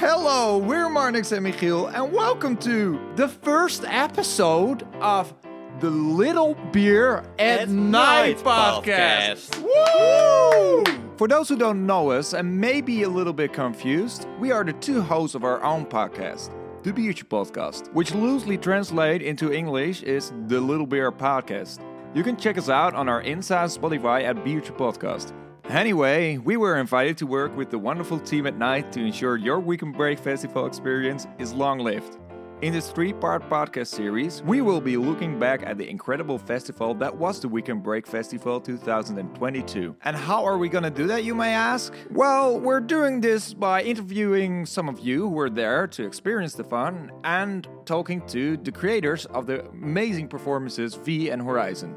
Hello, we're Marnix and Michiel, and welcome to the first episode of the Little Beer at, At Night, Night podcast. podcast. Woo! For those who don't know us and may be a little bit confused, we are the two hosts of our own podcast, the Biertje Podcast, which loosely translate into English is the Little Beer Podcast. You can check us out on our Insta Spotify at Biertje Podcast. Anyway, we were invited to work with the wonderful team at NITE to ensure your weekend break festival experience is long lived. In this three part podcast series, we will be looking back at the incredible festival that was the Weekend Break Festival 2022. And how are we gonna do that, you may ask? Well, we're doing this by interviewing some of you who were there to experience the fun and talking to the creators of the amazing performances V and Horizon.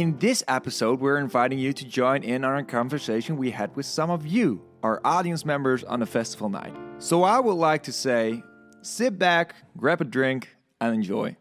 In this episode, we're inviting you to join in on a conversation we had with some of you, our audience members on the festival night. So I would like to say, sit back, grab a drink, and enjoy.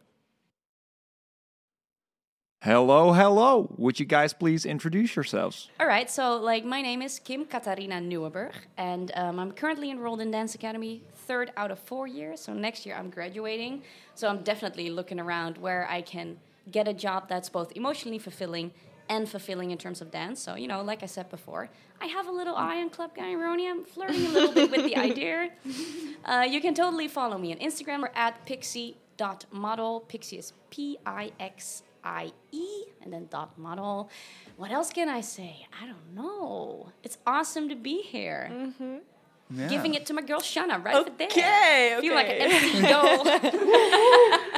Hello, hello. Would you guys please introduce yourselves? All right, so like my name is Kim Katarina Nieuwenburg, and um, I'm currently enrolled in Dance Academy, third out of four years. So next year I'm graduating. So I'm definitely looking around where I can get a job that's both emotionally fulfilling and fulfilling in terms of dance. So you know, like I said before, I have a little eye on Club Guy Roni. I'm flirting a little bit with the idea. Uh, you can totally follow me on Instagram or at pixie.model. Pixie is P I X I E and then dot model. What else can I say? I don't know. It's awesome to be here. Giving it to my girl Shanna right over there. Okay, Feel like an okay. MC doll.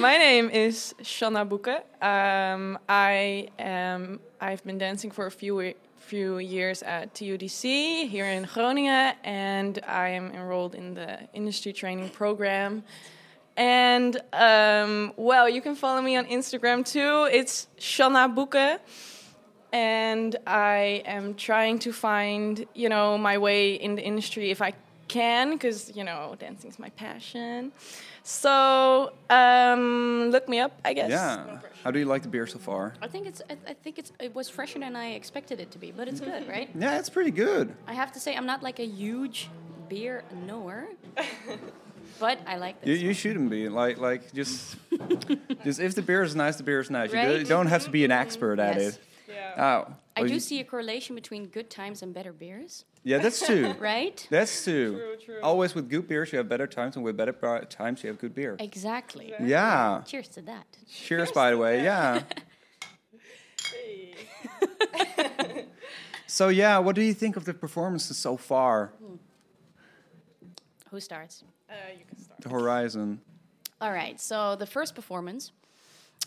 My name is Shanna Boeke. Um, I am. I've been dancing for a few few years at TUDC here in Groningen, and I am enrolled in the industry training program. And um, well, you can follow me on Instagram too. It's Shanna Boeke. And I am trying to find, you know, my way in the industry if I can, because you know, dancing is my passion. So um, look me up, I guess. Yeah. How do you like the beer so far? I think it's. I, I think it's. It was fresher than I expected it to be, but it's good, right? Yeah, it's pretty good. I have to say, I'm not like a huge beer knower, but I like You, this. you shouldn't be like like just just if the beer is nice, the beer is nice. You do- Right? You don't have to be an expert at Yes. it. Yeah. Oh, I do you- see a correlation between good times and better beers, Yeah, that's true. right? That's true. True, true. Always with good beers, you have better times, and with better pri- times, you have good beer. Exactly. Yeah. Cheers to that. Cheers, by the way. Yeah. Hey. So yeah, what do you think of the performances so far? Who starts? Uh, you can start. The Horizon. All right. So the first performance,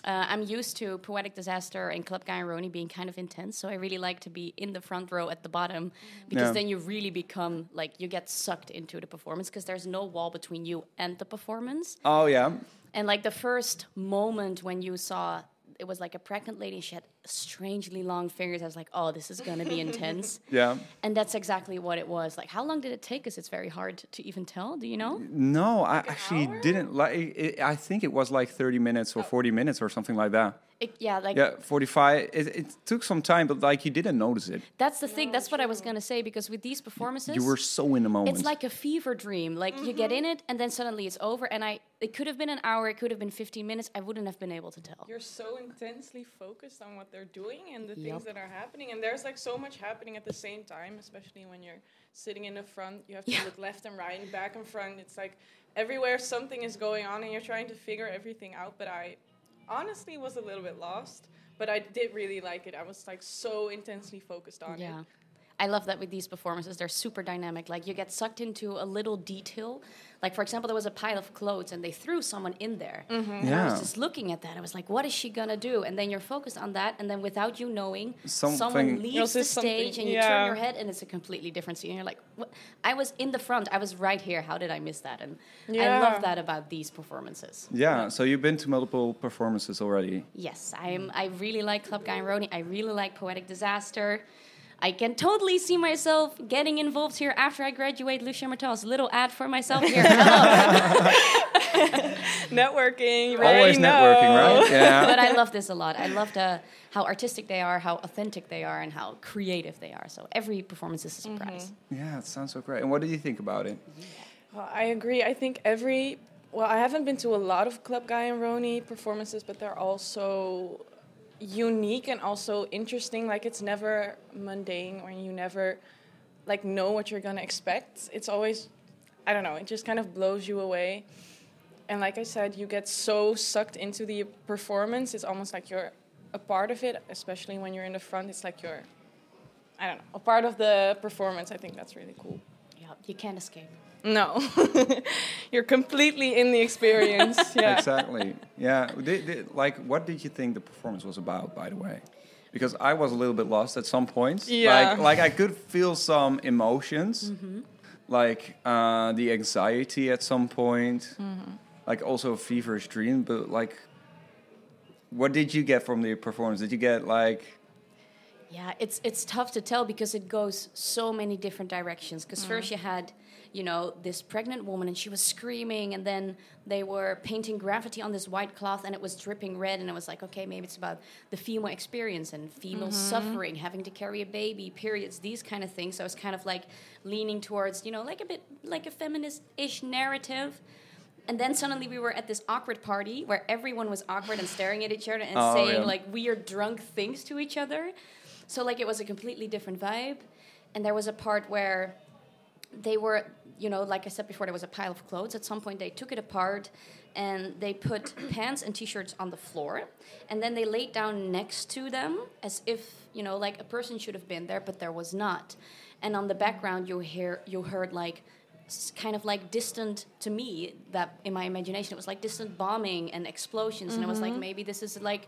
uh, I'm used to Poetic Disaster and Club Guy and Roni being kind of intense, so I really like to be in the front row at the bottom because Yeah. then you really become like you get sucked into the performance because there's no wall between you and the performance. Oh yeah. And like the first moment when you saw it was like a pregnant lady, she had strangely long fingers. I was like, oh, this is gonna be intense. Yeah. And that's exactly what it was. Like, how long did it take us? It's very hard to even tell. Do you know? No, I actually didn't like. It, I think it was like thirty minutes or oh. forty minutes or something like that. It, yeah, like Yeah, forty-five. It, it took some time, but like you didn't notice it. that's the thing. That's what I was gonna say because with these performances, You were so in the moment. it's like a fever dream. Like you get mm-hmm. in it and then suddenly it's over. And I, it could have been an hour. It could have been fifteen minutes. I wouldn't have been able to tell. You're so intensely focused on what they're doing and the Yup. things that are happening, and there's like so much happening at the same time, especially when you're sitting in the front. You have to Yeah. look left and right and back and front. It's like everywhere something is going on, and you're trying to figure everything out. But I honestly was a little bit lost, but I did really like it. I was like so intensely focused on Yeah. it. I love that with these performances, they're super dynamic. Like you get sucked into a little detail. Like for example, there was a pile of clothes and they threw someone in there. Mm-hmm. And I was just looking at that. I was like, what is she gonna do? And then you're focused on that, and then without you knowing, Something- someone leaves the stage and you yeah. turn your head and it's a completely different scene. And you're like, what? I was in the front, I was right here. How did I miss that? And I love that about these performances. yeah. So you've been to multiple performances already. Yes, I'm. I really like Club Guy and Roni. I really like Poetic Disaster. I can totally see myself getting involved here after I graduate Lucia Martel's little ad for myself here. Networking, you Always already know. networking, right? Yeah. but I love this a lot. I love the, how artistic they are, how authentic they are, and how creative they are. So every performance is a mm-hmm. surprise. yeah, it sounds so great. And what do you think about it? Well, I agree. I think every well, I haven't been to a lot of Club Guy and Roni performances, but they're also unique and also interesting. Like it's never mundane, or you never like know what you're gonna expect. It's always, I don't know. It just kind of blows you away. And like I said, you get so sucked into the performance. It's almost like you're a part of it, especially when you're in the front. It's like you're, I don't know, a part of the performance. I think that's really cool. Yeah, you can't escape. No, you're completely in the experience. Yeah. Exactly. Yeah. Did, did, like, what did you think the performance was about, by the way? Because I was a little bit lost at some points. Yeah. Like, like I could feel some emotions, Mm-hmm. like uh, the anxiety at some point, Mm-hmm. like also a feverish dream. But like, what did you get from the performance? Did you get like? Yeah, it's it's tough to tell because it goes so many different directions. Because first mm. you had, you know, this pregnant woman and she was screaming, and then they were painting graffiti on this white cloth and it was dripping red, and it was like, okay, maybe it's about the female experience and female mm-hmm. suffering, having to carry a baby, periods, these kind of things. So I was kind of like leaning towards, you know, like a bit like a feminist-ish narrative. And then suddenly we were at this awkward party where everyone was awkward and staring at each other and Oh, saying yeah. like weird drunk things to each other. So like it was a completely different vibe. And there was a part where they were, you know, like I said before, there was a pile of clothes. At some point, they took it apart and they put pants and t-shirts on the floor, and then they laid down next to them as if you know, like a person should have been there, but there was not. And on the background, you hear you heard like kind of like distant to me that in my imagination it was like distant bombing and explosions and it was like mm-hmm. maybe this is like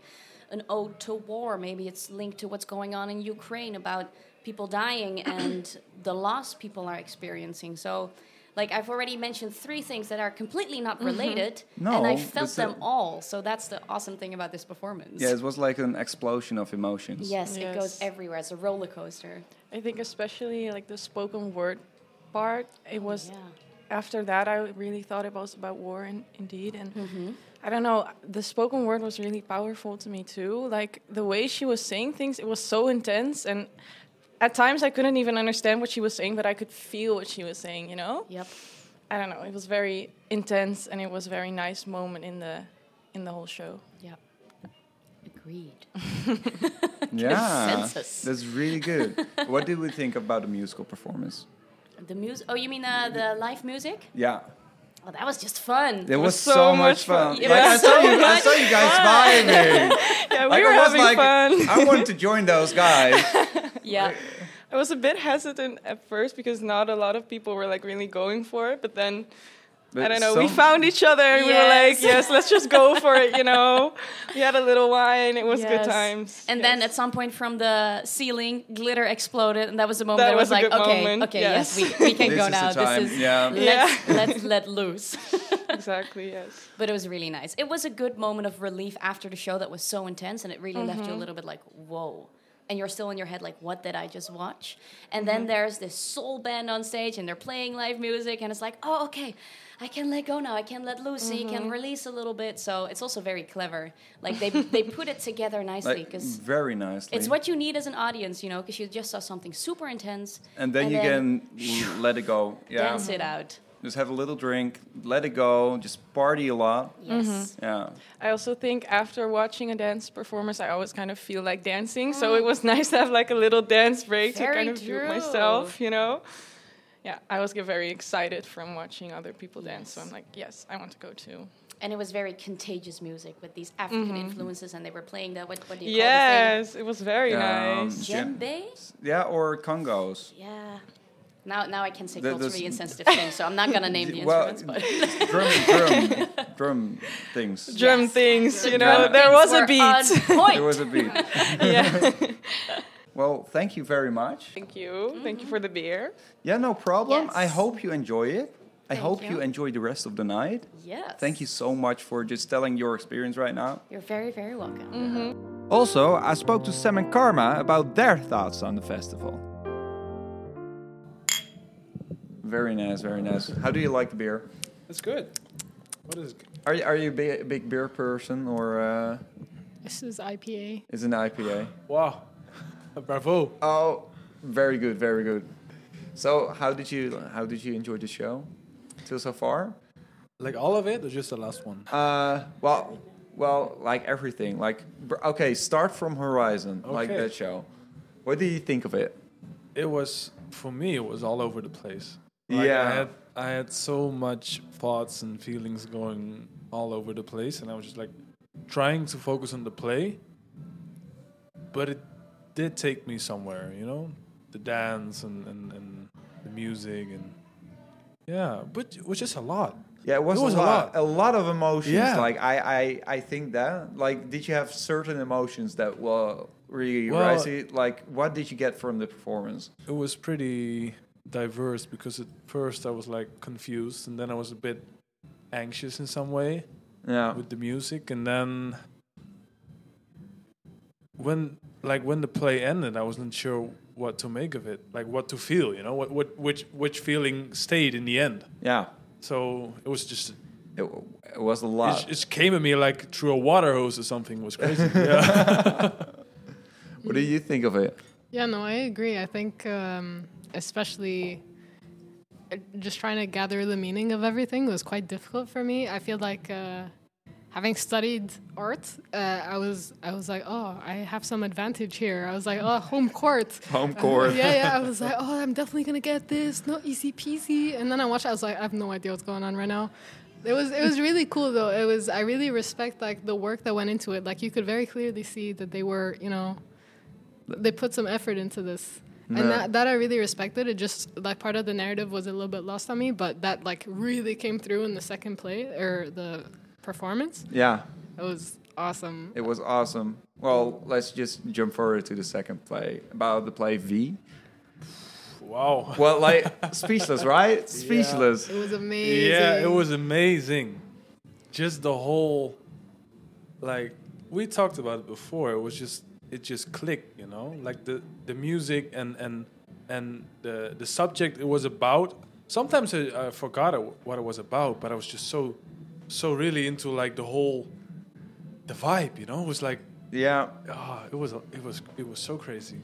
an ode to war. Maybe it's linked to what's going on in ukraine about people dying and the loss people are experiencing. So like i've already mentioned three things that are completely not mm-hmm. related and No, i felt them it. all. So that's the awesome thing about this performance. Yeah, it was like an explosion of emotions. yes, it goes everywhere. It's a roller coaster. I think especially like the spoken word part. It was yeah after that I really thought it was about war in, indeed. And Mm-hmm. I don't know the spoken word was really powerful to me too. Like the way she was saying things it was so intense. And at times I couldn't even understand what she was saying but I could feel what she was saying you know? Yep. I don't know it was very intense and it was a very nice moment in the in the whole show. Yep. Agreed. Yeah, Consensus. that's really good. what did we think about the musical performance? The music. Oh, you mean uh, the live music? Yeah, Oh, that was just fun. it was, was so, so much much fun. fun. It Like, was I saw so you, I saw you guys vibing. yeah we Like, were I was having like, fun I wanted to join those guys. yeah. I was a bit hesitant at first because not a lot of people were like really going for it, but then But I don't know. We found each other and we were like, Yes. yes, let's just go for it. You know, we had a little wine. It was good times. And yes. then at some point from the ceiling, glitter exploded, and that was the moment That I was, was a like, good okay, moment, okay, yes. yes, we, we can This go now. This is yeah. let's Yeah. let's let loose. exactly yes. but it was really nice. It was a good moment of relief after the show that was so intense, and it really left Mm-hmm. you a little bit like, whoa. And you're still in your head like, what did I just watch? And Mm-hmm. then there's this soul band on stage, and they're playing live music, and it's like, oh, okay, I can let go now. I can let loose. So you Mm-hmm. can release a little bit. So it's also very clever. Like they they put it together nicely Like, because very nicely. it's what you need as an audience, you know, because you just saw something super intense. and then you can l- let it go. Yeah, dance it out. Just have a little drink, let it go, just party a lot. Yes. Mm-hmm. Yeah, I also think after watching a dance performance, I always kind of feel like dancing. So mm. it was nice to have like a little dance break to kind of do true. myself. You know. Yeah, I always get very excited from watching other people dance. So I'm like, yes, I want to go too. And it was very contagious music with these African mm-hmm. influences, and they were playing the what, what do you call the thing? Yes, it was very Um, nice. Jam- Djembe? yeah, or congos. Yeah. Now, now I can say The- the culturally s- insensitive things, so I'm not gonna name the Well, instruments, but drum, drum, drum things. Drum Yes. things, you know, drum there was a were beat. on point. There was a beat. yeah. Well, thank you very much. Thank you. Thank you for the beer. Yeah, no problem. I hope you enjoy it. I hope you. you. enjoy the rest of the night. yes. Thank you so much for just telling your experience right now. You're very, very welcome. Mm-hmm. Also, I spoke to Sam and Karma about their thoughts on the festival. Very nice, very nice. How do you like the beer? It's good. What is? Are you, are you a big beer person or uh, This is IPA. is it an IPA? Wow, bravo. Oh, very good, very good. So, how did you how did you enjoy the show? till so far? Like all of it, or just the last one? Uh, well, well, like everything. Like, okay, start from Horizon, okay. like that show. What do you think of it? It was for me. It was all over the place. Like, Yeah. I had I had so much thoughts and feelings going all over the place, and I was just like trying to focus on the play, but it did take me somewhere. You know, the dance and and, and the music and yeah, but it was just a lot. Yeah, it was, It was a lot, lot. a lot of emotions. Yeah. Like I, I, I think that. Like, did you have certain emotions that were really Well- rising? Like, what did you get from the performance? It was pretty diverse because at first I was like confused, and then I was a bit anxious in some way. Yeah, with the music and then when like when the play ended i wasn't sure what to make of it like what to feel you know what, what which which feeling stayed in the end yeah. so it was just It, it was a lot. just- it just came at me like through a water hose or something it was crazy yeah What do you think of it? Yeah, no, I agree. I think, um, especially uh, just trying to gather the meaning of everything was quite difficult for me. I feel like uh, having studied art, uh, I was I was like, oh, I have some advantage here. I was like, oh, home court. Home court. yeah, yeah. I was like, oh, I'm definitely gonna get this. No easy peasy. And then I watched. I was like, I have no idea what's going on right now. It was it was really cool though. It was I really respect like the work that went into it. Like you could very clearly see that they were you know they put some effort into this. No. And that, that I really respected. It just that part of the narrative was a little bit lost on me, but that like really came through in the second play or the performance. Yeah, It was awesome. it was awesome. Well, let's just jump forward to the second play about the play V. wow Well, like speechless, right? Speechless. It was amazing. yeah it was amazing just the whole like we talked about it before it was just it just clicked you know like the the music and and and the the subject it was about sometimes i, I forgot what it was about but i was just so so really into like the whole the vibe you know it was like Yeah, ah it was it was it was so crazy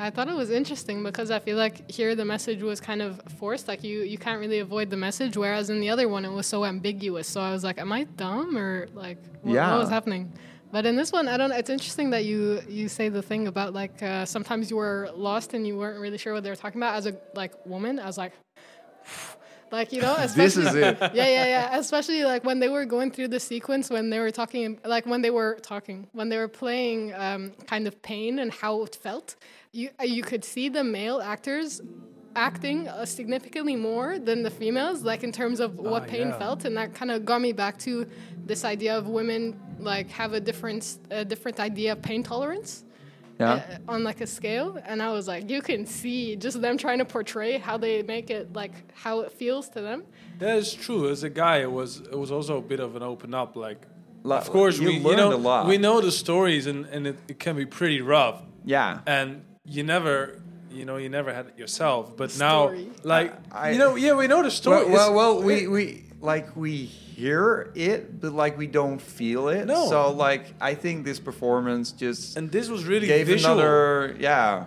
I thought it was interesting because I feel like here the message was kind of forced. Like you, you can't really avoid the message. Whereas in the other one, it was so ambiguous. So I was like, am I dumb or like what, Yeah. what was happening? But in this one, I don't. It's interesting that you you say the thing about like uh, sometimes you were lost and you weren't really sure what they were talking about. As a like woman, I was like. Like you know, this is especially it. yeah, yeah, yeah. Especially like when they were going through the sequence, when they were talking, like when they were talking, when they were playing, um, kind of pain and how it felt. You you could see the male actors acting uh, significantly more than the females, like in terms of what Ah, pain yeah. felt, and that kind of got me back to this idea of women like have a different a different idea of pain tolerance Yeah. uh, on like a scale and i was like you can see just them trying to portray how they make it like how it feels to them that is true as a guy it was it was also a bit of an open up like Lo- of course you we learned you know a lot. we know the stories and and it, it can be pretty rough Yeah. and you never you know you never had it yourself but now like I- you know yeah we know the story Well, well, well, we we like we hear it, but like we don't feel it. No. So like, I think this performance just and this was really gave visual another, yeah,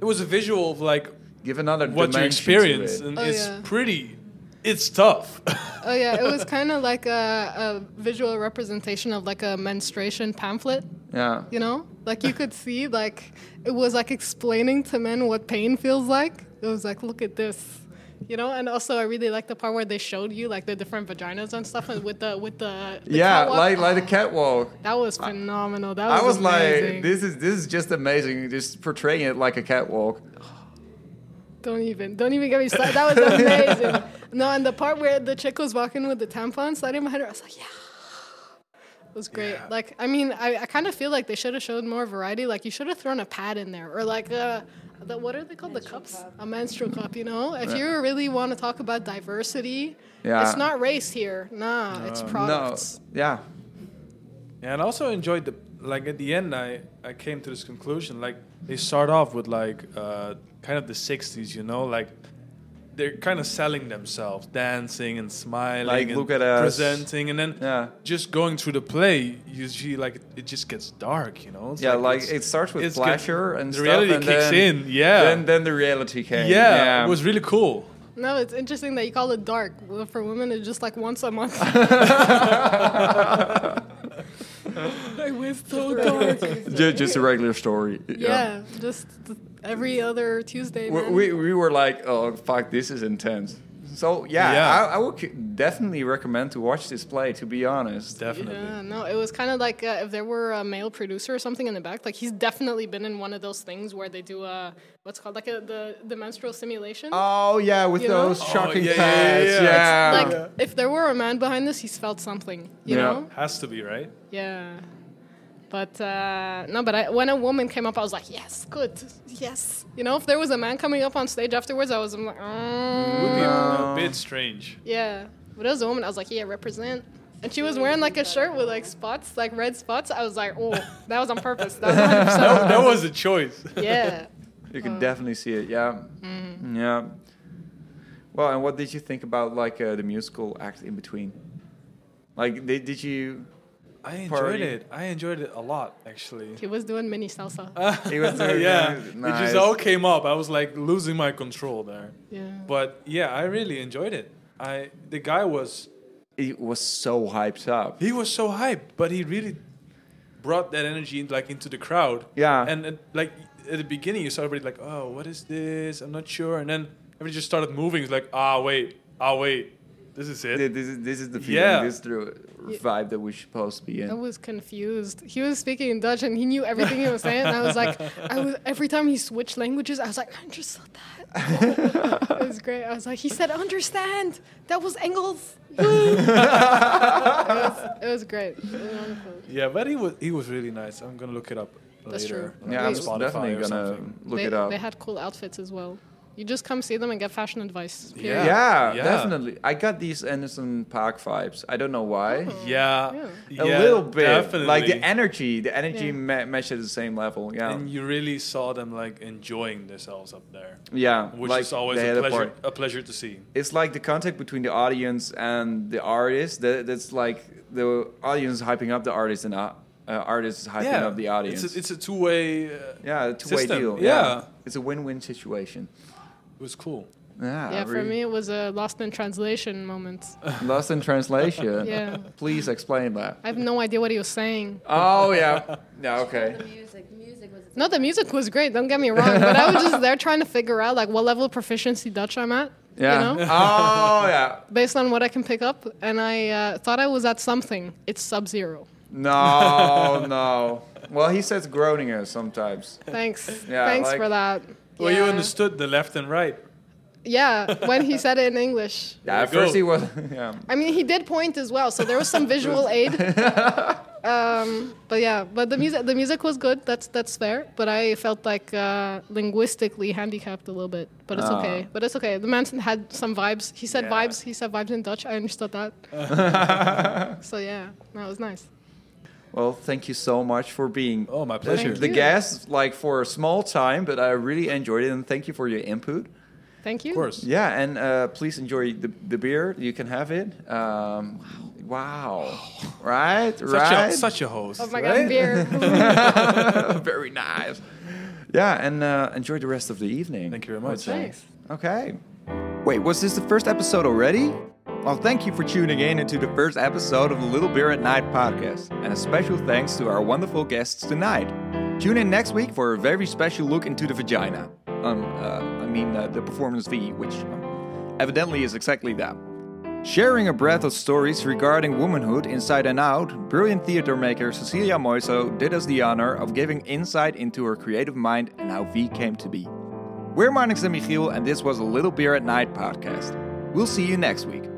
it was a visual of like give another what you experience it. and Oh, it's yeah. pretty it's tough oh yeah it was kind of like a, a visual representation of like a menstruation pamphlet Yeah. you know like you could see like it was like explaining to men what pain feels like it was like look at this you know and also i really like the part where they showed you like the different vaginas and stuff and with the with the, the Yeah, catwalk. like like the catwalk. that was phenomenal that was I was amazing. like, this is this is just amazing, just portraying it like a catwalk. Don't even, don't even get me started. That was amazing. no, and the part where the chick was walking with the tampon sliding behind her, I was like, yeah. It was great. Yeah. Like, I mean, I, I kind of feel like they should have showed more variety. Like, you should have thrown a pad in there, or like a, the, what are they called? the cups? A menstrual cup. You know, if you really want to talk about diversity, Yeah. it's not race here. Nah, it's No, products. yeah, Yeah, and I also enjoyed the like at the end. I I came to this conclusion. Like they start off with like uh, kind of the '60s, you know, like they're kind of selling themselves, dancing and smiling, Like, and look at us. presenting, and then yeah. just going through the play, you see like it just gets dark, you know. It's Yeah, like, it's- it starts with it's pleasure and the stuff, reality and kicks then, in. Yeah, Then then the reality came. yeah, it was really cool. No, it's interesting that you call it dark. For women, it's just like once a month. it was so dark. just, just a regular story. Yeah, just every other Tuesday. We, we, we were like, oh, fuck, this is intense. So, yeah, Yeah. I, I would definitely recommend to watch this play, to be honest. Definitely. Yeah, no, it was kind of like uh, if there were a male producer or something in the back. Like he's definitely been in one of those things where they do a what's called like a, the the menstrual simulation. Oh, yeah, with You those Oh, shocking yeah, yeah, pads. yeah, Yeah. yeah. like if there were a man behind this, he's felt something. You Yeah. know? Has to be, right? Yeah. But uh, no, but I, when a woman came up, I was like, yes, good, yes. You know, if there was a man coming up on stage afterwards, I was I'm like, Would mm, be No. a bit strange. yeah. But it was a woman, I was like, yeah, represent. And she was wearing like a shirt with like spots, like red spots. I was like, oh, that was on purpose. That was That, that was a choice. yeah. You can definitely see it, yeah. Mm-hmm. Yeah. Well, and what did you think about like uh, the musical act in between? Like, did, did you? I enjoyed Party. it. I enjoyed it a lot, actually. He was doing mini salsa. He was doing yeah, it. it just all came up. I was like losing my control there. yeah. But yeah, I really enjoyed it. I the guy was He was so hyped up. he was so hyped, but he really brought that energy like into the crowd. Yeah. And uh, like at the beginning, you saw everybody like, "Oh, what is this? I'm not sure." And then everybody just started moving. It's like, "Ah, wait, ah, wait, this is it." Th- This is this is the feeling. Yeah. This is the vibe that we're supposed to be in. I in. was confused. He was speaking in Dutch and he knew everything he was saying. And I was like, I was every time he switched languages, I was like, I understood that. it was great. I was like, he said, understand. That was Engels. it, was, it was great. It was wonderful. yeah, but he was he was really nice. I'm gonna look it up That's later. true. like Yeah, on I'm Wait. definitely or gonna something. look they, it up. They had cool outfits as well. You just come see them and get fashion advice. Yeah. yeah, Yeah. definitely. I got these Anderson .Paak vibes. I don't know why. Yeah, Yeah. A yeah, little bit, definitely. like the energy. The energy Yeah. ma- matched at the same level. Yeah, and you really saw them like enjoying themselves up there, yeah. which like is always a pleasure. part- A, pleasure to see. It's like the contact between the audience and the artist. That, that's like the audience hyping up the artist and uh, uh, artist is hyping up the audience. It's a, it's a two way. Uh, yeah, a two-way system. deal. Yeah. it's a win-win situation. It was cool. Yeah, Yeah, for me, it was a lost in translation moment. Lost in translation. Yeah. Please explain that. I have no idea what he was saying. Oh yeah. Yeah. Okay. The music, music was. No, the music was great. Don't get me wrong, but I was just there trying to figure out like what level of proficiency Dutch I'm at. Yeah. You know, Oh yeah. based on what I can pick up, and I uh, thought I was at something. It's sub zero. No, no. Well, he says Groninger sometimes. Thanks. Yeah, Thanks like- for that. Well, you understood the left and right. Yeah, when he said it in English. Yeah, at There first he was. Yeah. I mean, he did point as well, so there was some visual aid. Um, but yeah, but the music the music was good. That's that's fair. But I felt like uh, linguistically handicapped a little bit. But it's Ah. okay. But it's okay. The man had some vibes. He said Yeah. vibes. He said vibes in Dutch. I understood that. so yeah, that was nice. Well, thank you so much for being Oh, my pleasure. the you. guest, like for a small time, but I really enjoyed it, and thank you for your input. Thank you. Of course. Yeah, and uh, please enjoy the, the beer. You can have it. Um, wow. Right? Such right? a such a host. Oh my right? god, beer. very nice. Yeah, and uh, enjoy the rest of the evening. Thank you very much. Thanks. Okay. Wait, was this the first episode already? Well, thank you for tuning in into the first episode of the Little Beer at Night podcast, and a special thanks to our wonderful guests tonight. Tune in next week for a very special look into the vagina. Um, uh, I mean, uh, the performance V, which um, evidently is exactly that. Sharing a breadth of stories regarding womanhood inside and out, brilliant theater maker Cecilia Moisio did us the honor of giving insight into her creative mind and how V came to be. We're Marnix and Michiel, and this was a Little Beer at Night podcast. We'll see you next week.